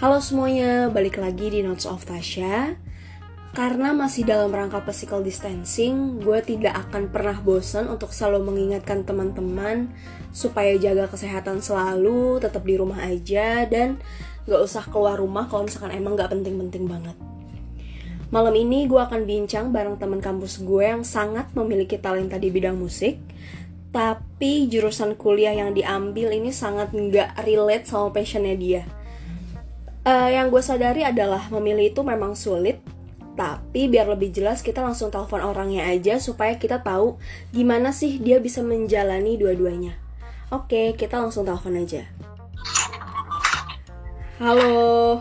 Halo semuanya, balik lagi di Notes of Tasha. Karena masih dalam rangka physical distancing, gue tidak akan pernah bosan untuk selalu mengingatkan teman-teman supaya jaga kesehatan selalu, tetap di rumah aja, dan gak usah keluar rumah kalau misalkan emang gak penting-penting banget. Malam ini gue akan bincang bareng teman kampus gue yang sangat memiliki talenta di bidang musik, tapi jurusan kuliah yang diambil ini sangat nggak relate sama passionnya dia. Uh, yang gue sadari adalah memilih itu memang sulit, tapi biar lebih jelas kita langsung telepon orangnya aja supaya kita tahu gimana sih dia bisa menjalani dua-duanya. Oke, kita langsung telepon aja. Halo.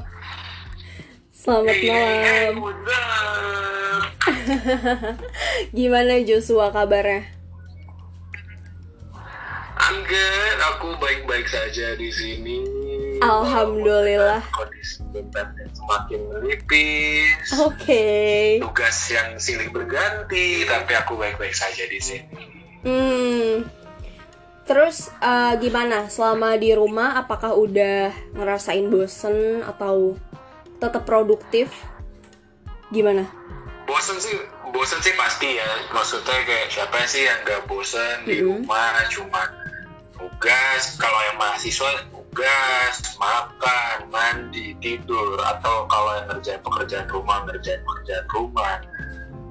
Selamat malam. Gimana Joshua kabarnya? Enggak, aku baik-baik saja di sini. Alhamdulillah. Kondisi beban semakin menipis. Oke. Okay. Tugas yang silih berganti, tapi aku baik-baik saja di sini. Hmm. Terus uh, gimana selama di rumah? Apakah udah ngerasain bosen atau tetap produktif gimana bosen sih bosen sih pasti ya maksudnya kayak siapa sih yang gak bosen di rumah cuma tugas kalau yang mahasiswa tugas makan mandi tidur atau kalau yang ngerjain pekerjaan rumah ngerjain pekerjaan rumah.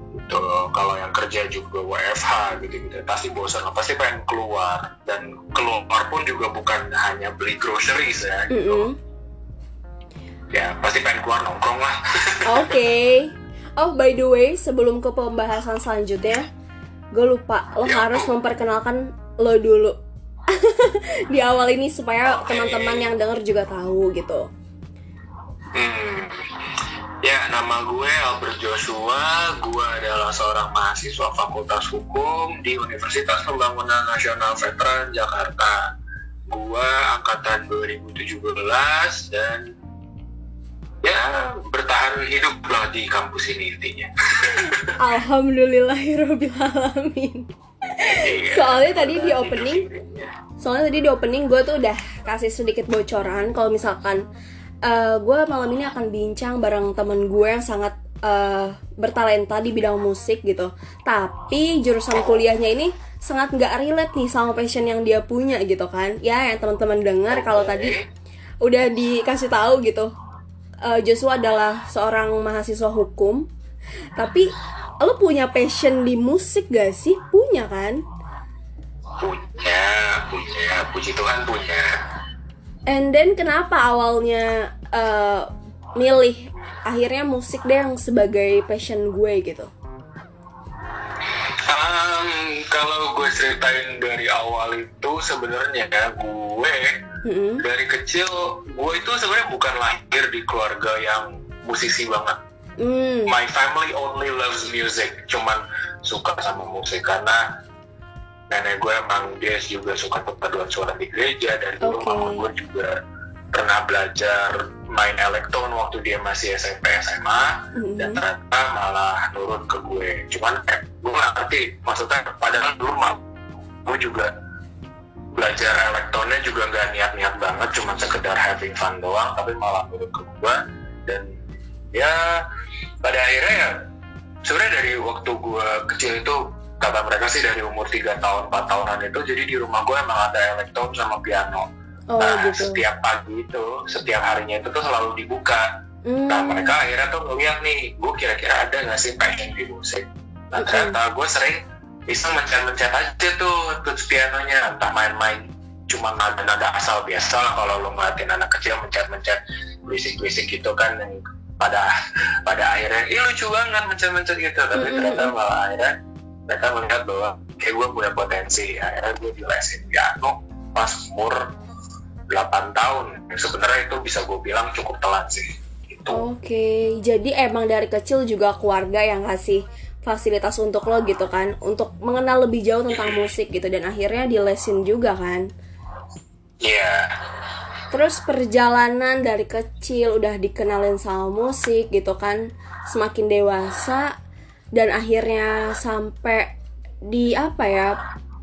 Gitu. Kalau yang kerja juga WFH gitu gitu pasti bosan pasti pengen keluar. Dan keluar pun juga bukan hanya beli groceries ya gitu. Mm -hmm ya pasti pengen keluar nongkrong lah. Oke. Okay. oh by the way sebelum ke pembahasan selanjutnya gue lupa lo ya, harus memperkenalkan lo dulu di awal ini supaya teman-teman yang denger juga tahu gitu hmm. ya nama gue Albert Joshua gue adalah seorang mahasiswa Fakultas Hukum di Universitas Pembangunan Nasional Veteran Jakarta gue angkatan 2017 dan ya bertahan hidup lah di kampus ini intinya. Alhamdulillahirobbilalamin. Iya, soalnya tadi di opening, soalnya tadi di opening gue tuh udah kasih sedikit bocoran kalau misalkan uh, gue malam ini akan bincang bareng temen gue yang sangat uh, bertalenta di bidang musik gitu. Tapi jurusan kuliahnya ini sangat nggak relate nih sama passion yang dia punya gitu kan. Ya yang teman-teman dengar kalau tadi udah dikasih tahu gitu uh, Joshua adalah seorang mahasiswa hukum tapi lo punya passion di musik gak sih? Punya kan? Punya punya. Puji Tuhan punya. And then kenapa awalnya uh, milih akhirnya musik deh yang sebagai passion gue gitu? Um, kalau gue ceritain dari awal itu sebenarnya gue hmm Dari kecil gue itu sebenarnya bukan lahir di keluarga yang musisi banget. Mm. My family only loves music, cuman suka sama musik karena nenek gue emang dia juga suka perpaduan suara di gereja dan dulu okay. mama gue juga pernah belajar main elektron waktu dia masih SMP SMA mm-hmm. dan ternyata malah nurut ke gue cuman eh, gue gak ngerti maksudnya padahal dulu mah gue juga belajar elektronnya juga nggak niat-niat banget cuma sekedar having fun doang tapi malah menurut ke gue dan ya pada akhirnya ya sebenarnya dari waktu gue kecil itu kata mereka sih dari umur 3 tahun 4 tahunan itu jadi di rumah gue emang ada elektron sama piano. Oh, nah gitu. setiap pagi itu setiap harinya itu tuh selalu dibuka. Mm. nah mereka akhirnya tuh ngeliat nih gue kira-kira ada nggak sih passion di musik? Nah ternyata gue sering iseng mencet-mencet aja tuh tuts pianonya. Entah main-main cuma nada-nada asal biasa lah kalau lo ngeliatin anak kecil mencet-mencet bisik-bisik gitu kan yang pada pada akhirnya. Ih lucu banget mencet-mencet gitu. Tapi ternyata malah akhirnya mereka melihat bahwa kayak gue punya potensi. Akhirnya gue di lesin piano pas umur 8 tahun sebenarnya itu bisa gue bilang cukup telat sih. Gitu. Oke, okay. jadi emang dari kecil juga keluarga yang kasih fasilitas untuk lo gitu kan? Untuk mengenal lebih jauh tentang musik gitu dan akhirnya di lesin juga kan? Iya. yeah. Terus perjalanan dari kecil udah dikenalin sama musik gitu kan semakin dewasa dan akhirnya sampai di apa ya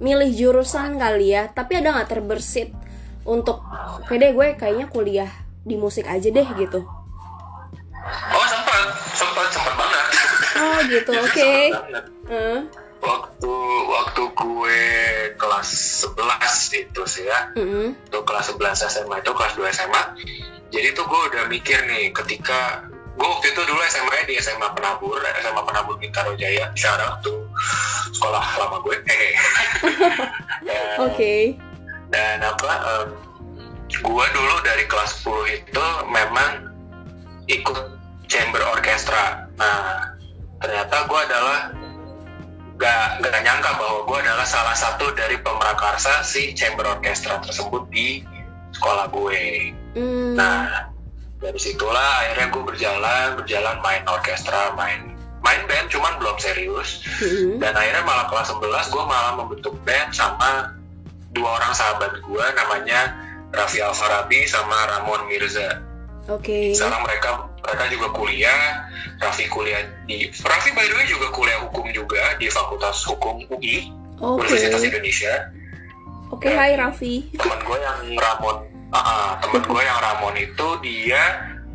milih jurusan kali ya. Tapi ada nggak terbersit untuk pede gue kayaknya kuliah di musik aja deh gitu? Oh sempat sempat sempat banget. Oh gitu. Oke. okay. uh. Waktu waktu gue kelas 11 itu sih ya. Mm -hmm. tuh kelas 11 SMA itu kelas 2 SMA jadi tuh gue udah mikir nih ketika gue waktu itu dulu SMA di SMA Penabur SMA Penabur Bintaro Jaya. Syarat tuh sekolah lama gue. Oke. okay. dan apa um, gue dulu dari kelas 10 itu memang ikut chamber orchestra nah ternyata gue adalah gak, gak nyangka bahwa gue adalah salah satu dari pemrakarsa si chamber orchestra tersebut di sekolah gue mm. nah dari situlah akhirnya gue berjalan berjalan main orkestra main main band cuman belum serius mm-hmm. dan akhirnya malah kelas 11 gue malah membentuk band sama dua orang sahabat gue namanya Raffi Alfarabi sama Ramon Mirza oke okay. sekarang mereka mereka juga kuliah Raffi kuliah di Raffi by the way juga kuliah hukum juga di Fakultas Hukum UI okay. Universitas Indonesia oke okay, hai Raffi teman gue yang Ramon uh, temen gue yang Ramon itu dia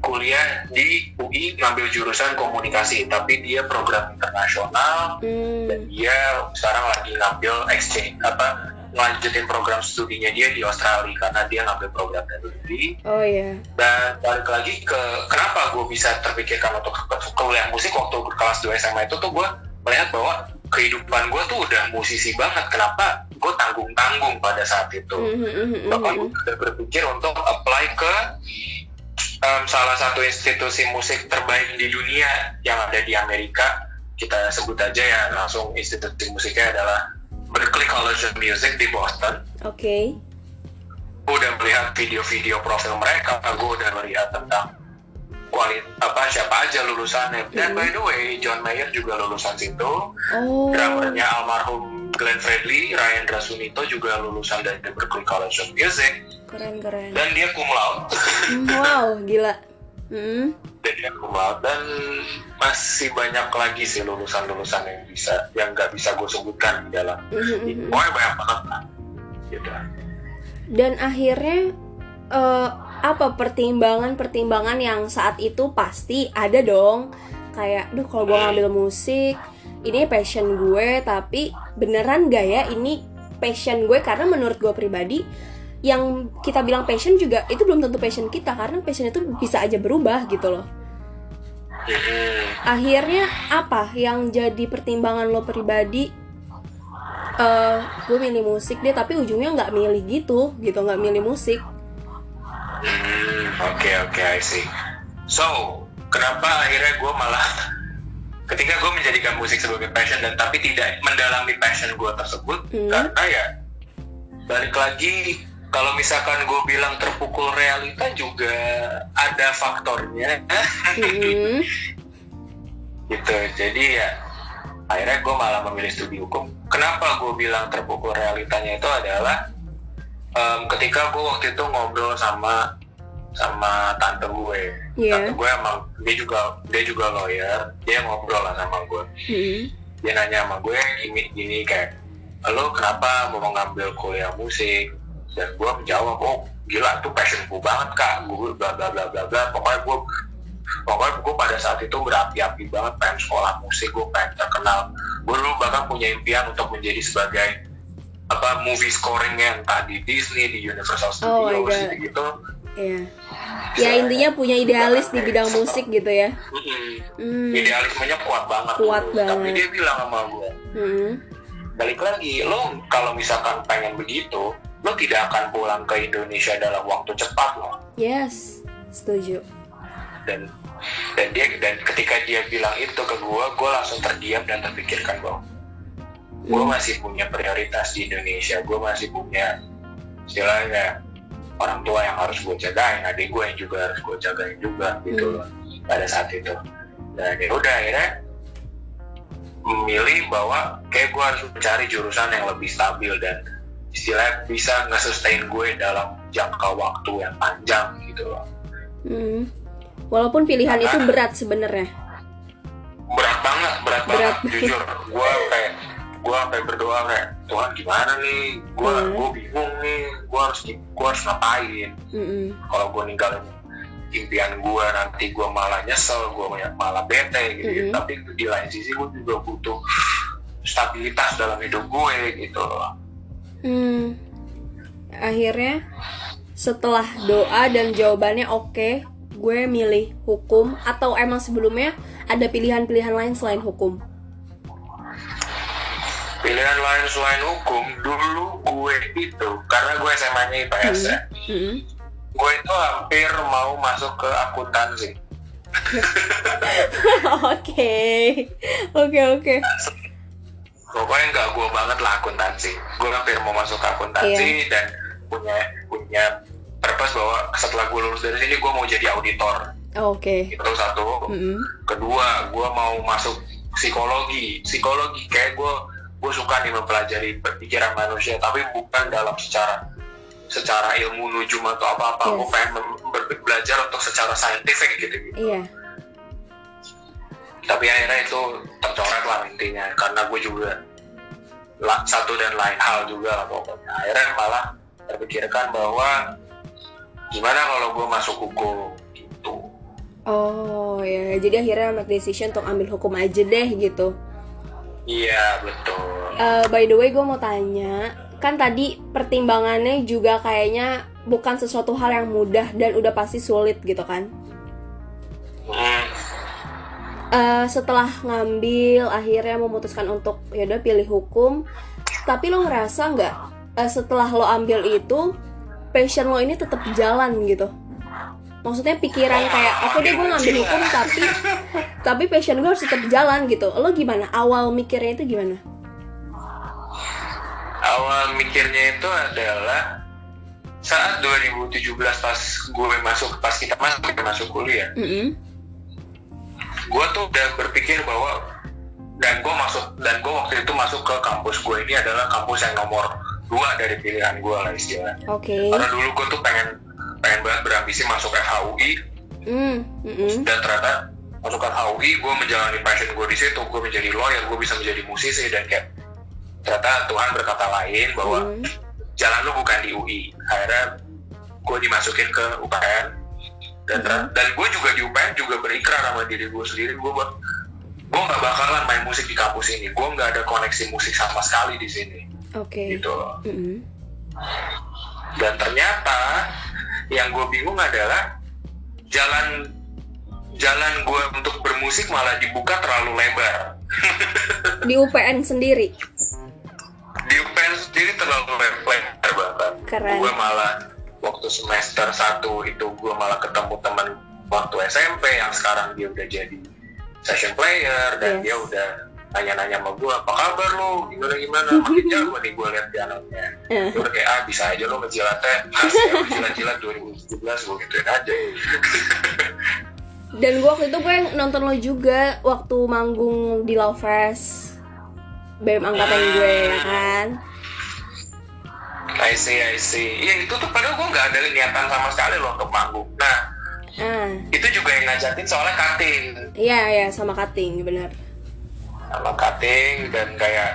kuliah di UI ngambil jurusan komunikasi tapi dia program internasional hmm. dan dia sekarang lagi ngambil exchange apa lanjutin program studinya dia di Australia karena dia ngambil program dari negeri. Oh iya. Yeah. Dan balik lagi ke kenapa gue bisa terpikirkan untuk kuliah musik waktu kelas 2 SMA itu tuh gue melihat bahwa kehidupan gue tuh udah musisi banget kenapa gue tanggung tanggung pada saat itu mm-hmm, bahkan gue udah berpikir untuk apply ke um, salah satu institusi musik terbaik di dunia yang ada di Amerika kita sebut aja ya langsung institusi musiknya adalah Berklee College of Music di Boston. Oke. Okay. gue udah melihat video-video profil mereka gue udah melihat tentang kualit apa siapa aja lulusannya. Dan by the way John Mayer juga lulusan situ. Oh. drummernya almarhum Glenn Fredly Ryan Drasunito juga lulusan dari Berklee College of Music. Keren keren. Dan dia cum laude. Wow gila mm. dan dia cum laude dan masih banyak lagi sih lulusan-lulusan yang bisa yang nggak bisa gue sebutkan di dalam. Mm-hmm. pokoknya banyak banget lah gitu. Dan akhirnya uh, apa pertimbangan-pertimbangan yang saat itu pasti ada dong. Kayak duh kalau gue ngambil musik ini passion gue tapi beneran gak ya? Ini passion gue. Karena menurut gue pribadi yang kita bilang passion juga itu belum tentu passion kita karena passion itu bisa aja berubah gitu loh akhirnya apa yang jadi pertimbangan lo pribadi uh, gue milih musik deh tapi ujungnya nggak milih gitu gitu nggak milih musik Hmm, oke okay, oke okay, I see. So, kenapa akhirnya gue malah ketika gue menjadikan musik sebagai passion dan tapi tidak mendalami passion gue tersebut hmm. karena ya balik lagi kalau misalkan gue bilang terpukul realita juga ada faktornya. Hmm. gitu. Jadi ya akhirnya gue malah memilih studi hukum. Kenapa gue bilang terpukul realitanya itu adalah um, ketika gue waktu itu ngobrol sama sama tante gue. Yeah. tante gue emang dia juga dia juga lawyer. Dia ngobrol lah sama gue mm-hmm. dia nanya sama gue gini gini kayak lo kenapa mau ngambil kuliah musik dan gue menjawab oh gila tuh passion gue banget kak gue bla bla bla bla bla pokoknya gue pokoknya gue pada saat itu berapi-api banget pengen sekolah musik gue pengen terkenal gue dulu bahkan punya impian untuk menjadi sebagai apa movie scoringnya entah di Disney di Universal oh Studios oh gitu Iya. Ya intinya punya idealis di bidang musik gitu ya. Mm-hmm. Mm. Idealismenya kuat banget. Kuat banget. Tapi dia bilang sama gue, mm. balik lagi, lo kalau misalkan pengen begitu, lo tidak akan pulang ke Indonesia dalam waktu cepat lo. Yes, setuju. Dan dan dia dan ketika dia bilang itu ke gue, gue langsung terdiam dan terpikirkan bahwa gue hmm. masih punya prioritas di Indonesia gue masih punya istilahnya orang tua yang harus gue jagain adik gue yang juga harus gue jagain juga gitu hmm. pada saat itu dan ya udah akhirnya memilih bahwa kayak gue harus mencari jurusan yang lebih stabil dan istilahnya bisa nge-sustain gue dalam jangka waktu yang panjang gitu loh. Hmm. Walaupun pilihan Karena, itu berat sebenarnya. Berat banget, berat, berat. banget jujur. Gue kayak gue sampai berdoa kayak Tuhan gimana nih gue mm. gue bingung nih gue harus gue harus ngapain mm -hmm. kalau gue ninggalin impian gue nanti gue malah nyesel gue malah bete gitu mm -hmm. tapi di lain sisi gue juga butuh stabilitas dalam hidup gue gitu loh hmm. Akhirnya setelah doa dan jawabannya oke okay, gue milih hukum atau emang sebelumnya ada pilihan-pilihan lain selain hukum? Pilihan lain selain hukum dulu gue itu karena gue SMA-nya IPS ya. Mm -hmm. gue itu hampir mau masuk ke akuntansi oke. Oke oke pokoknya nggak gue banget lah akuntansi gue hampir mau masuk ke akuntansi yeah. dan punya punya purpose bahwa setelah gue lulus dari sini gue mau jadi auditor oh, oke okay. itu satu mm -hmm. kedua gue mau masuk psikologi psikologi kayak gue gue suka nih mempelajari pikiran manusia tapi bukan dalam secara secara ilmu nujum atau apa apa yes. gue pengen belajar untuk secara saintifik gitu gitu yeah tapi akhirnya itu tercoret lah intinya. Karena gue juga satu dan lain hal juga lah pokoknya. Akhirnya malah terpikirkan bahwa gimana kalau gue masuk hukum gitu. Oh ya. Jadi akhirnya make decision untuk ambil hukum aja deh gitu. Iya betul. Uh, by the way gue mau tanya. Kan tadi pertimbangannya juga kayaknya bukan sesuatu hal yang mudah dan udah pasti sulit gitu kan uh, setelah ngambil akhirnya memutuskan untuk ya udah pilih hukum. Tapi lo ngerasa nggak uh, setelah lo ambil itu passion lo ini tetap jalan gitu? Maksudnya pikiran kayak oke okay deh gue ngambil hukum tapi tapi passion gue harus tetap jalan gitu. Lo gimana? Awal mikirnya itu gimana? Awal mikirnya itu adalah saat 2017 pas gue masuk pas kita masuk kita masuk kuliah. Mm -hmm gue tuh udah berpikir bahwa dan gue masuk dan gue waktu itu masuk ke kampus gue ini adalah kampus yang nomor dua dari pilihan gue lah istilahnya. Oke. Okay. Karena dulu gue tuh pengen pengen banget berambisi masuk FHUI mm, mm -hmm. dan ternyata masuk FHUI gue menjalani passion gue di situ gue menjadi lawyer gue bisa menjadi musisi dan kayak ternyata Tuhan berkata lain bahwa mm. jalan lu bukan di UI akhirnya gue dimasukin ke UPN dan dan gue juga di UPN juga berikrar sama diri gue sendiri. Gue gue nggak bakalan main musik di kampus ini. Gue nggak ada koneksi musik sama sekali di sini. Okay. gitu. Mm-hmm. dan ternyata yang gue bingung adalah jalan jalan gue untuk bermusik malah dibuka terlalu lebar. Di UPN sendiri? Di UPN sendiri terlalu lebar banget gue malah waktu semester satu itu gue malah ketemu teman waktu SMP yang sekarang dia udah jadi session player dan yes. dia udah nanya-nanya sama gue apa kabar lo gimana gimana? Makin jago nih gue liat pianonya uh. gue udah kayak ah bisa aja lo ngejilatnya kasih ya jilat-jilat 2017 gue gituin aja. Dan gue waktu itu gue nonton lo juga waktu manggung di Love Fest BM angkatan gue ya kan I see, I see. Iya itu tuh padahal gue nggak ada niatan sama sekali loh untuk manggung. Nah, hmm. itu juga yang ngajakin soalnya cutting. Iya, iya sama cutting, benar. Sama cutting dan kayak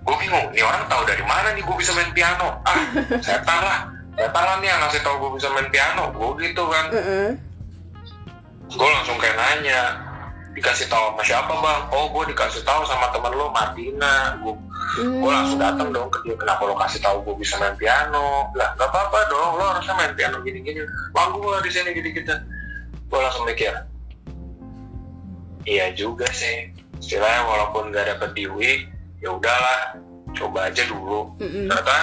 gue bingung, nih orang tahu dari mana nih gue bisa main piano? Ah, saya lah, saya lah nih yang ngasih tahu gue bisa main piano. Gue gitu kan. Uh -uh. Gue langsung kayak nanya, dikasih tahu sama siapa bang? Oh, gue dikasih tahu sama temen lo Martina. Gue hmm. gue langsung datang dong ke dia kenapa lo kasih tahu gue bisa main piano? Lah nggak apa-apa dong lo harusnya main piano gini-gini. Manggung lah di sini gitu-gitu gue langsung mikir iya juga sih. Istilahnya walaupun gak dapet di UI ya udahlah coba aja dulu. Mm-hmm. ternyata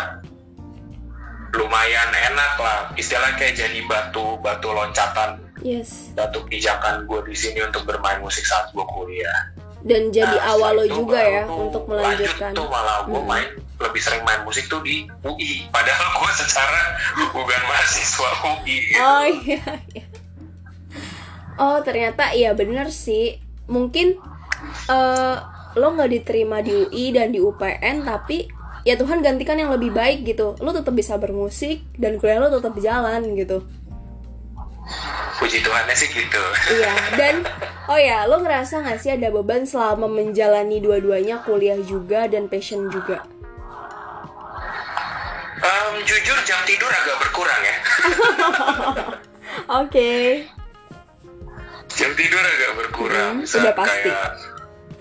lumayan enak lah. Istilahnya kayak jadi batu batu loncatan. Yes. batu pijakan gue di sini untuk bermain musik saat gue kuliah dan jadi nah, awal lo juga ya untuk melanjutkan. Lanjut tuh malah gue hmm. main lebih sering main musik tuh di UI. Padahal gue secara bukan mahasiswa UI. Gitu. Oh iya, iya. Oh ternyata iya bener sih. Mungkin uh, lo nggak diterima di UI dan di UPN tapi ya Tuhan gantikan yang lebih baik gitu. Lo tetap bisa bermusik dan kuliah lo tetap jalan gitu puji Tuhannya sih gitu. Iya dan oh ya lo ngerasa gak sih ada beban selama menjalani dua-duanya kuliah juga dan passion juga? Um, jujur jam tidur agak berkurang ya. Okay. jam tidur agak berkurang. Hmm, sudah pasti. kayak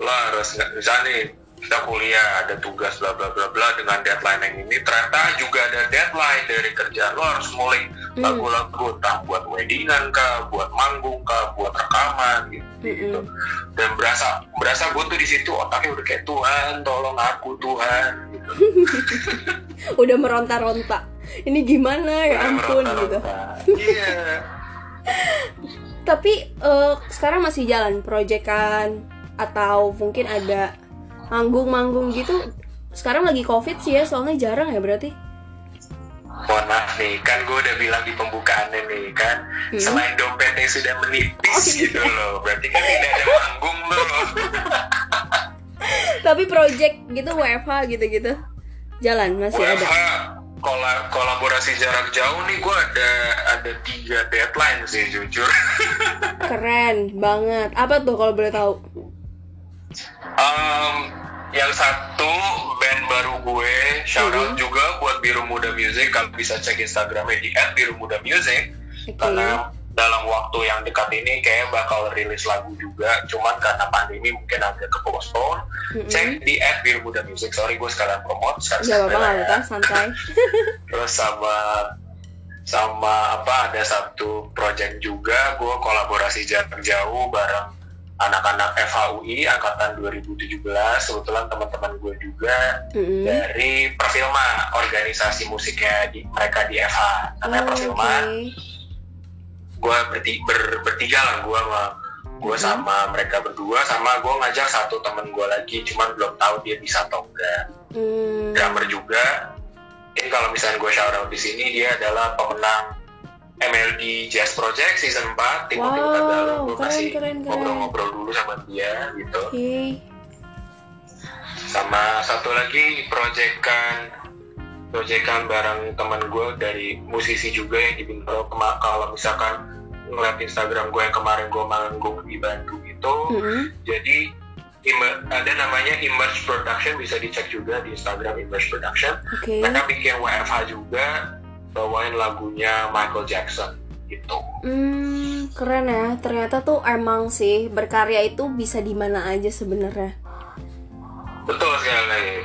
lo harus misalnya nih kita kuliah ada tugas bla bla bla bla dengan deadline yang ini ternyata juga ada deadline dari kerjaan lo harus mulai hmm. lagu-lagu entah buat weddingan kah buat manggung kah buat rekaman gitu, hmm. gitu. dan berasa berasa gue tuh di situ otaknya udah kayak Tuhan tolong aku Tuhan gitu. Udah meronta-ronta. Ini gimana? Ya ampun gitu. iya. Tapi uh, sekarang masih jalan proyekan atau mungkin ada manggung-manggung gitu? Sekarang lagi covid sih ya soalnya jarang ya berarti mohon maaf nih kan gue udah bilang di pembukaannya nih kan? Hmm. selain dompetnya sudah menipis oh, iya. gitu loh berarti kan tidak ada manggung loh. Tapi project gitu WFH gitu-gitu. Jalan masih WFH, ada. kol kolaborasi jarak jauh nih gue ada ada tiga deadline sih jujur. Keren banget. Apa tuh kalau boleh tahu? Um, yang satu band baru gue shout out mm-hmm. juga buat Muda Music kalau bisa cek Instagramnya di @biru_muda_music okay. karena dalam waktu yang dekat ini kayak bakal rilis lagu juga. Cuman karena pandemi mungkin agak ke postpone mm-hmm. cek di @biru_muda_music sorry gue sekalian promote. Gak apa-apa ya. santai. Terus sama sama apa ada satu project juga. Gue kolaborasi jarak jauh bareng anak-anak FHUI angkatan 2017 kebetulan teman-teman gue juga mm-hmm. dari Perfilma organisasi musiknya di mereka di FH namanya oh, Perfilma okay. gue berti, ber, bertiga lah gue sama gue mm-hmm. sama mereka berdua sama gue ngajak satu temen gue lagi cuman belum tahu dia bisa atau enggak mm. drummer juga ini kalau misalnya gue shout out di sini dia adalah pemenang MLD Jazz Project season 4 tim wow, gue kasih ngobrol-ngobrol dulu sama dia gitu okay. sama satu lagi proyekan proyekan bareng teman gue dari musisi juga yang di Bintaro kalau misalkan ngeliat Instagram gue yang kemarin gue manggung di Bandung itu mm -hmm. jadi ada namanya Immerse Production bisa dicek juga di Instagram Immerse Production okay. mereka bikin WFH juga bawain lagunya Michael Jackson gitu. Hmm, keren ya. Ternyata tuh emang sih berkarya itu bisa di mana aja sebenarnya. Betul sekali.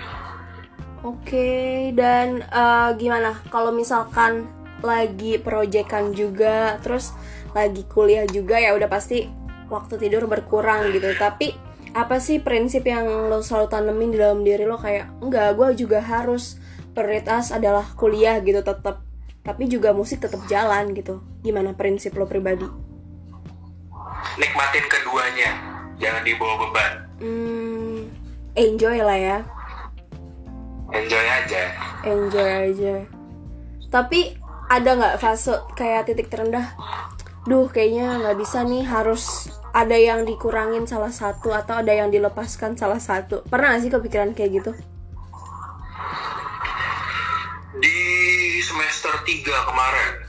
Oke, dan uh, gimana kalau misalkan lagi proyekan juga, terus lagi kuliah juga ya udah pasti waktu tidur berkurang gitu. Tapi apa sih prinsip yang lo selalu tanemin di dalam diri lo kayak enggak, gue juga harus prioritas adalah kuliah gitu tetap tapi juga musik tetap jalan gitu. Gimana prinsip lo pribadi? Nikmatin keduanya. Jangan dibawa beban. Hmm, enjoy lah ya. Enjoy aja. Enjoy aja. Tapi ada nggak fase kayak titik terendah? Duh kayaknya nggak bisa nih. Harus ada yang dikurangin salah satu atau ada yang dilepaskan salah satu. Pernah gak sih kepikiran kayak gitu semester 3 kemarin.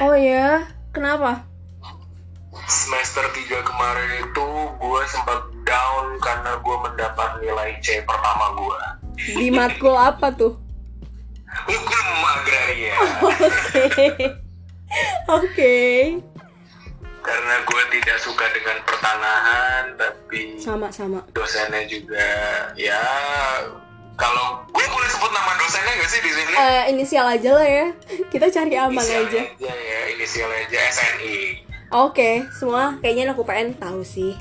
Oh ya, kenapa? Semester 3 kemarin itu gue sempat down karena gue mendapat nilai C pertama gue. Di matkul apa tuh? Hukum agraria. Oke. Oke. Karena gue tidak suka dengan pertanahan, tapi sama-sama. Dosennya juga ya kalau gue boleh sebut nama dosennya gak sih di sini? Uh, inisial aja lah ya. Kita cari aman inisial aja. aja ya, inisial aja SNI. Oke, okay, semua kayaknya anak UPN tahu sih.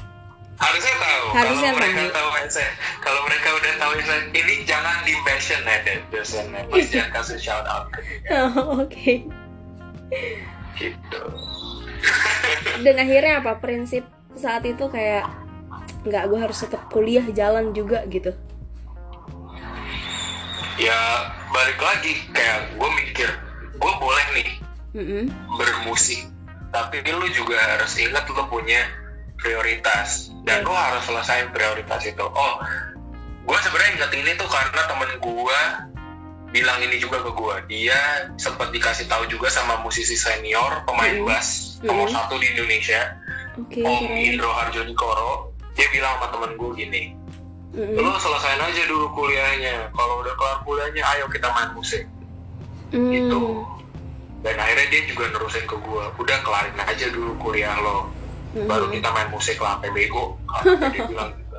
Harusnya tahu. Harusnya kalau mereka tahu kalau mereka udah tahu ini jangan di mention ya dosennya, mas jangan kasih shout out. Oh, Oke. Okay. Gitu. Dan akhirnya apa prinsip saat itu kayak nggak gue harus tetap kuliah jalan juga gitu ya balik lagi. Kayak gue mikir gue boleh nih mm-hmm. bermusik. Tapi lu juga harus ingat lu punya prioritas. Dan lu harus selesai prioritas itu. Oh gue sebenarnya ingat ini tuh karena temen gue bilang ini juga ke gue dia sempat dikasih tahu juga sama musisi senior pemain mm-hmm. bass nomor mm-hmm. satu di Indonesia. Okay, Om Indro Harjonegoro dia bilang sama temen gue gini mm-hmm. lo selesain aja dulu kuliahnya kalau udah kelar kuliahnya ayo kita main musik mm. gitu dan akhirnya dia juga nerusin ke gue udah kelarin aja dulu kuliah lo mm-hmm. baru kita main musik lah sampai bego dia bilang gitu.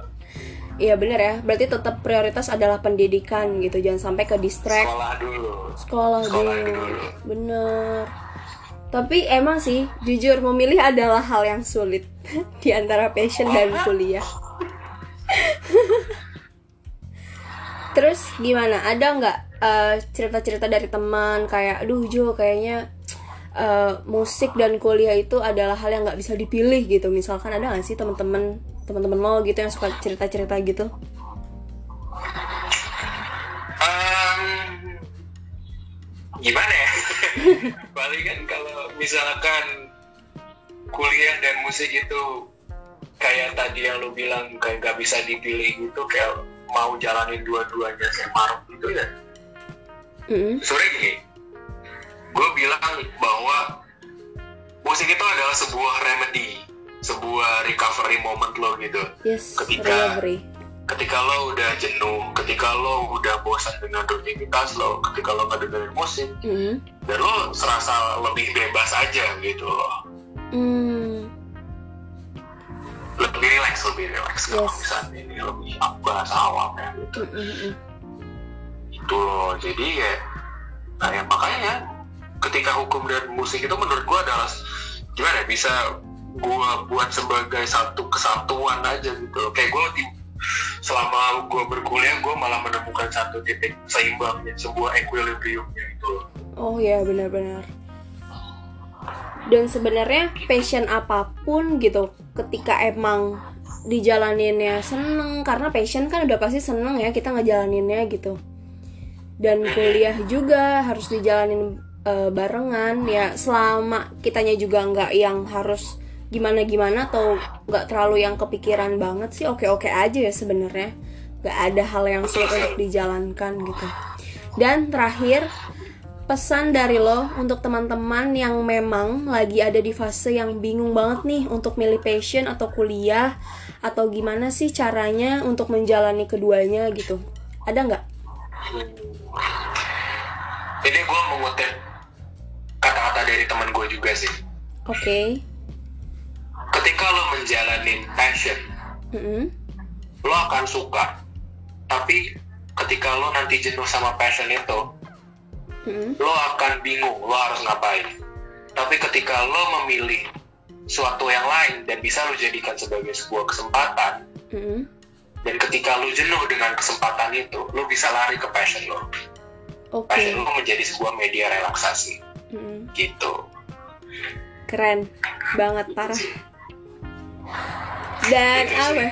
Iya bener ya, berarti tetap prioritas adalah pendidikan gitu, jangan sampai ke distract. Sekolah dulu. Sekolah, Sekolah dulu. dulu. Bener. Tapi emang sih, jujur memilih adalah hal yang sulit di antara passion dan kuliah. Terus gimana? Ada nggak uh, cerita-cerita dari teman kayak, aduh Jo kayaknya uh, musik dan kuliah itu adalah hal yang nggak bisa dipilih gitu. Misalkan ada nggak sih teman-teman teman-teman lo gitu yang suka cerita-cerita gitu? Um, gimana ya? Paling kan kalau misalkan kuliah dan musik itu kayak tadi yang lo bilang kayak nggak bisa dipilih gitu kayak mau jalanin dua-duanya saya maruk gitu ya mm-hmm. sore gini gue bilang bahwa musik itu adalah sebuah remedy sebuah recovery moment lo gitu yes, ketika recovery. ketika lo udah jenuh ketika lo udah bosan dengan rutinitas lo ketika lo nggak dengerin musik mm-hmm. dan lo serasa lebih bebas aja gitu loh mm lebih relax lebih relax yes. kalau misalnya ini lebih bahasa awam ya gitu mm -hmm. itu loh. Jadi ya nah ya makanya ketika hukum dan musik itu menurut gua adalah gimana ya, bisa gua buat sebagai satu kesatuan aja gitu kayak gua di, selama gua berkuliah gua malah menemukan satu titik seimbangnya sebuah equilibriumnya itu oh ya benar-benar. Dan sebenarnya passion apa pun gitu ketika emang dijalaninnya seneng karena passion kan udah pasti seneng ya kita ngejalaninnya gitu. Dan kuliah juga harus dijalanin uh, barengan ya selama kitanya juga nggak yang harus gimana gimana atau nggak terlalu yang kepikiran banget sih oke oke aja ya sebenarnya. Nggak ada hal yang sulit untuk dijalankan gitu. Dan terakhir pesan dari lo untuk teman-teman yang memang lagi ada di fase yang bingung banget nih untuk milih passion atau kuliah atau gimana sih caranya untuk menjalani keduanya gitu ada nggak? Ini gue mengutip kata-kata dari teman gue juga sih. Oke. Okay. Ketika lo menjalani passion, mm -hmm. lo akan suka. Tapi ketika lo nanti jenuh sama passion itu, hmm. lo akan bingung lo harus ngapain. Tapi ketika lo memilih suatu yang lain dan bisa lo jadikan sebagai sebuah kesempatan hmm. dan ketika lo jenuh dengan kesempatan itu lo bisa lari ke passion lo. Okay. passion lo menjadi sebuah media relaksasi. Hmm. gitu. Keren banget parah. dan apa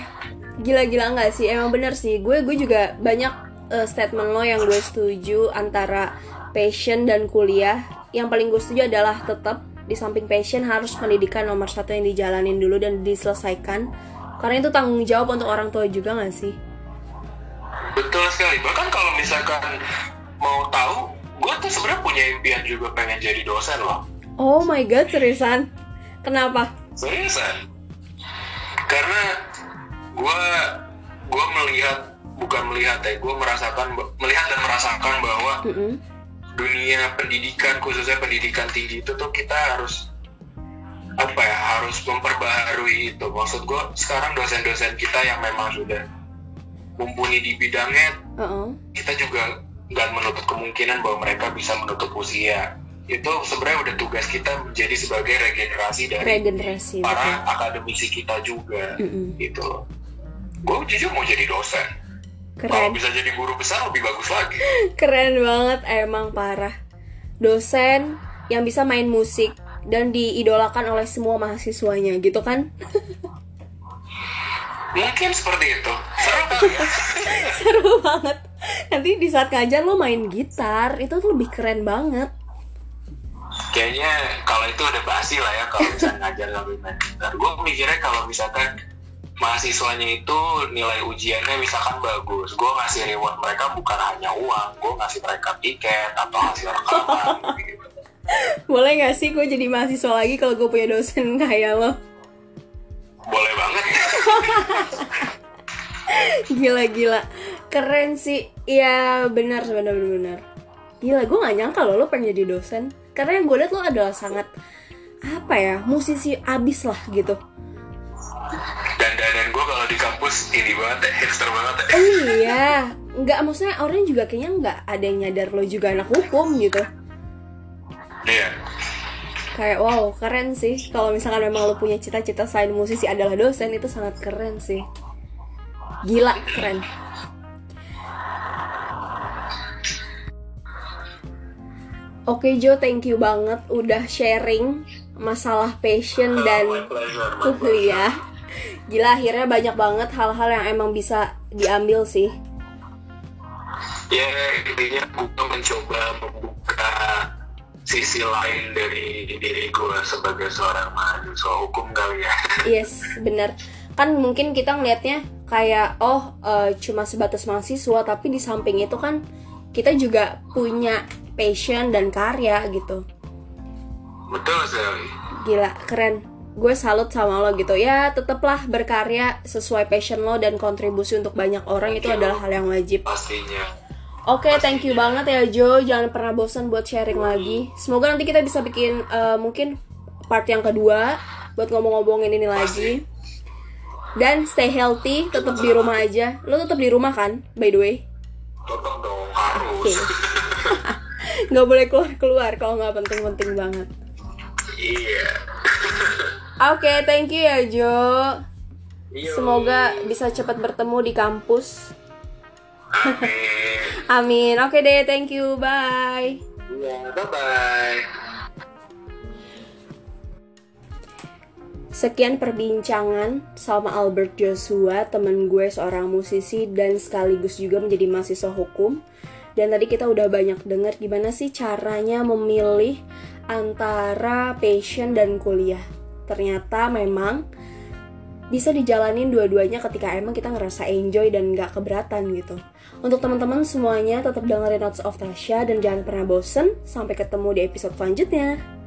gila-gila nggak sih? Emang bener sih. Gue gue juga banyak uh, statement lo yang gue setuju antara passion dan kuliah yang paling gue setuju adalah tetap di samping passion harus pendidikan nomor satu yang dijalanin dulu dan diselesaikan karena itu tanggung jawab untuk orang tua juga gak sih? Betul sekali bahkan kalau misalkan mau tahu gue tuh sebenarnya punya impian juga pengen jadi dosen loh Oh my god seriusan? Kenapa? Seriusan karena gue gue melihat bukan melihat ya gue merasakan melihat dan merasakan bahwa mm -hmm dunia pendidikan khususnya pendidikan tinggi itu tuh kita harus apa ya harus memperbaharui itu maksud gue sekarang dosen-dosen kita yang memang sudah mumpuni di bidangnya uh -uh. kita juga nggak menutup kemungkinan bahwa mereka bisa menutup usia itu sebenarnya udah tugas kita menjadi sebagai regenerasi dari regenerasi, para betul. akademisi kita juga uh -uh. gitu loh gue jujur mau jadi dosen Keren. Kalau bisa jadi guru besar lebih bagus lagi. Keren banget, emang parah. Dosen yang bisa main musik dan diidolakan oleh semua mahasiswanya gitu kan? Mungkin seperti itu. Seru kali ya? Seru banget. Nanti di saat ngajar lo main gitar, itu tuh lebih keren banget. Kayaknya kalau itu udah basi lah ya kalau bisa ngajar sambil main gitar. Gue mikirnya kalau misalkan mahasiswanya itu nilai ujiannya misalkan bagus gue ngasih reward mereka bukan hanya uang gue ngasih mereka tiket atau hasil rekaman. Gitu. boleh gak sih gue jadi mahasiswa lagi kalau gue punya dosen kayak lo? Boleh banget. Gila gila. Keren sih. Ya benar benar benar. Gila gue gak nyangka lo lo pengen jadi dosen. Karena yang gue liat lo adalah sangat apa ya musisi abis lah gitu dan dan gue kalau di kampus ini banget ya hipster banget. Ya oh iya nggak maksudnya orang juga kayaknya nggak ada yang nyadar lo juga anak hukum gitu. Iya. Kayak wow keren sih. Kalau misalkan memang lo punya cita-cita selain musisi adalah dosen itu sangat keren sih. Gila keren. Oke Jo, thank you banget udah sharing masalah passion dan kuliah. Gila akhirnya banyak banget hal-hal yang emang bisa diambil sih. Ya intinya gue mencoba membuka sisi lain dari diri gue sebagai seorang mahasiswa hukum kali ya. Yes, bener. Kan mungkin kita ngelihatnya kayak oh uh, cuma sebatas mahasiswa, tapi di samping itu kan kita juga punya passion dan karya gitu. Betul sekali. Gila, keren. Gue salut sama lo gitu. Ya, tetaplah berkarya sesuai passion lo dan kontribusi untuk banyak orang itu adalah hal yang wajib. Pastinya. Oke, okay, thank you banget ya Jo. Jangan pernah bosan buat sharing lagi. Semoga nanti kita bisa bikin uh, mungkin part yang kedua buat ngomong-ngomongin ini lagi. Dan stay healthy, tetap di rumah aja. Lo tetap di rumah kan, by the way? Tetap dong, harus. Okay. nggak boleh keluar keluar kalau nggak penting-penting banget. Iya. Oke, okay, thank you ya Jo. Yo. Semoga bisa cepat bertemu di kampus. Amin. Amin. Oke okay deh, thank you. Bye. Iya, bye bye. Sekian perbincangan sama Albert Joshua, temen gue seorang musisi dan sekaligus juga menjadi mahasiswa hukum. Dan tadi kita udah banyak dengar gimana sih caranya memilih antara passion dan kuliah. Ternyata memang bisa dijalanin dua-duanya ketika emang kita ngerasa enjoy dan gak keberatan gitu. Untuk teman-teman semuanya tetap dengerin Notes of Tasha dan jangan pernah bosen. Sampai ketemu di episode selanjutnya.